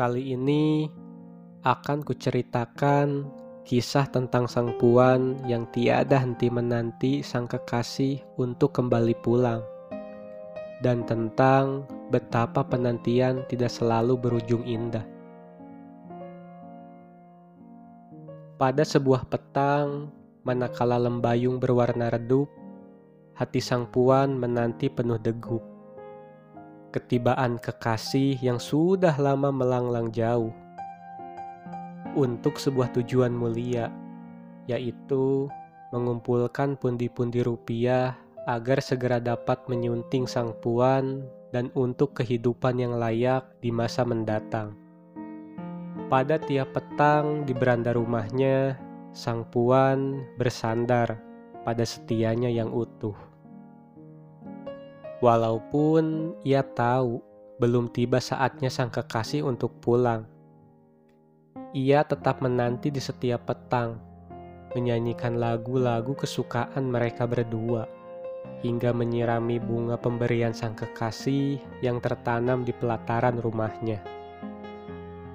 Kali ini akan kuceritakan kisah tentang sang puan yang tiada henti menanti sang kekasih untuk kembali pulang. Dan tentang betapa penantian tidak selalu berujung indah. Pada sebuah petang, manakala lembayung berwarna redup, hati sang puan menanti penuh degup ketibaan kekasih yang sudah lama melanglang jauh untuk sebuah tujuan mulia, yaitu mengumpulkan pundi-pundi rupiah agar segera dapat menyunting sang puan dan untuk kehidupan yang layak di masa mendatang. Pada tiap petang di beranda rumahnya, sang puan bersandar pada setianya yang utuh. Walaupun ia tahu belum tiba saatnya sang kekasih untuk pulang. Ia tetap menanti di setiap petang, menyanyikan lagu-lagu kesukaan mereka berdua, hingga menyirami bunga pemberian sang kekasih yang tertanam di pelataran rumahnya.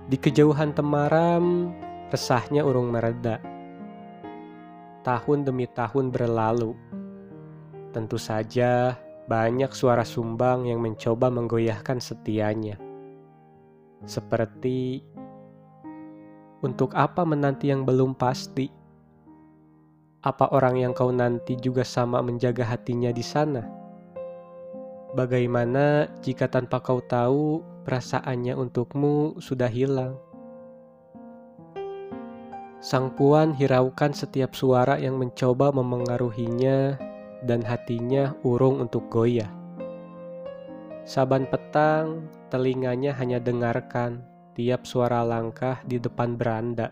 Di kejauhan temaram, resahnya urung mereda. Tahun demi tahun berlalu. Tentu saja banyak suara sumbang yang mencoba menggoyahkan setianya. Seperti, untuk apa menanti yang belum pasti? Apa orang yang kau nanti juga sama menjaga hatinya di sana? Bagaimana jika tanpa kau tahu perasaannya untukmu sudah hilang? Sang puan hiraukan setiap suara yang mencoba memengaruhinya dan hatinya urung untuk goyah. Saban petang, telinganya hanya dengarkan tiap suara langkah di depan beranda.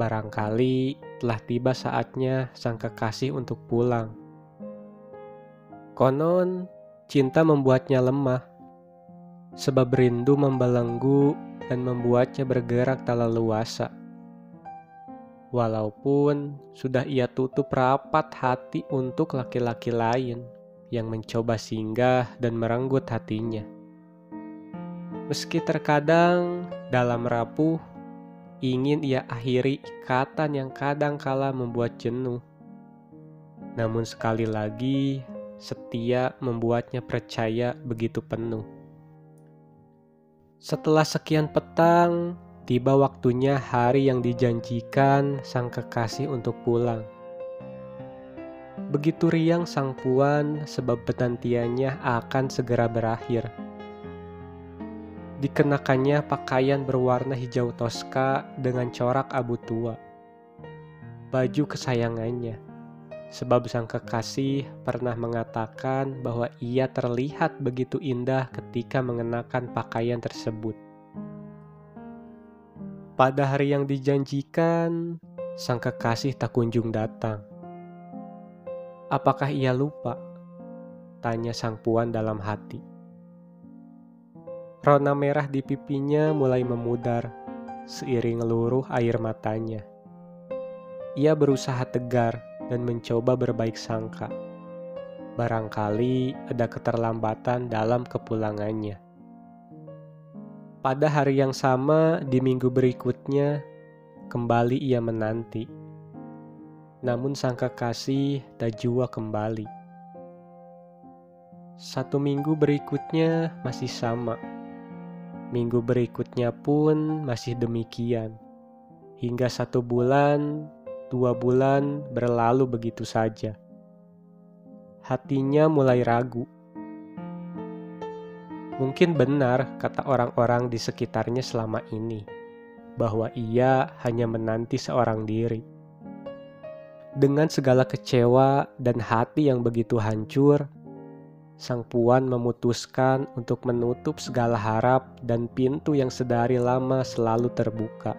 Barangkali telah tiba saatnya sang kekasih untuk pulang. Konon, cinta membuatnya lemah, sebab rindu membelenggu dan membuatnya bergerak tak leluasa walaupun sudah ia tutup rapat hati untuk laki-laki lain yang mencoba singgah dan merenggut hatinya. Meski terkadang dalam rapuh, ingin ia akhiri ikatan yang kadang kala membuat jenuh. Namun sekali lagi, setia membuatnya percaya begitu penuh. Setelah sekian petang, Tiba waktunya hari yang dijanjikan sang kekasih untuk pulang. Begitu riang sang puan sebab penantiannya akan segera berakhir. Dikenakannya pakaian berwarna hijau toska dengan corak abu tua. Baju kesayangannya. Sebab sang kekasih pernah mengatakan bahwa ia terlihat begitu indah ketika mengenakan pakaian tersebut. Pada hari yang dijanjikan, sang kekasih tak kunjung datang. Apakah ia lupa? Tanya sang puan dalam hati. Rona merah di pipinya mulai memudar seiring luruh air matanya. Ia berusaha tegar dan mencoba berbaik sangka. Barangkali ada keterlambatan dalam kepulangannya. Pada hari yang sama di minggu berikutnya, kembali ia menanti. Namun sang kekasih tak jua kembali. Satu minggu berikutnya masih sama. Minggu berikutnya pun masih demikian. Hingga satu bulan, dua bulan berlalu begitu saja. Hatinya mulai ragu Mungkin benar kata orang-orang di sekitarnya selama ini, bahwa ia hanya menanti seorang diri. Dengan segala kecewa dan hati yang begitu hancur, sang puan memutuskan untuk menutup segala harap dan pintu yang sedari lama selalu terbuka.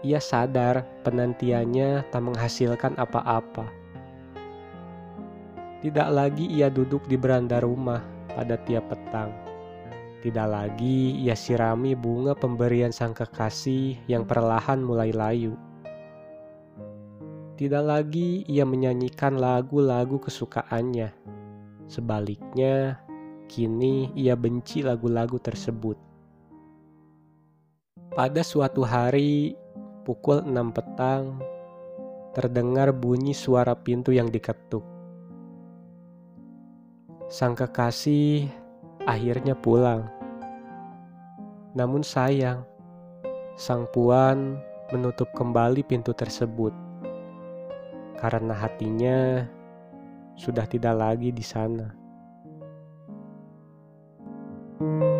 Ia sadar penantiannya tak menghasilkan apa-apa. Tidak lagi ia duduk di beranda rumah pada tiap petang. Tidak lagi ia sirami bunga pemberian sang kekasih yang perlahan mulai layu. Tidak lagi ia menyanyikan lagu-lagu kesukaannya. Sebaliknya, kini ia benci lagu-lagu tersebut. Pada suatu hari, pukul enam petang, terdengar bunyi suara pintu yang diketuk. Sang kekasih akhirnya pulang. Namun sayang, sang puan menutup kembali pintu tersebut karena hatinya sudah tidak lagi di sana. thank you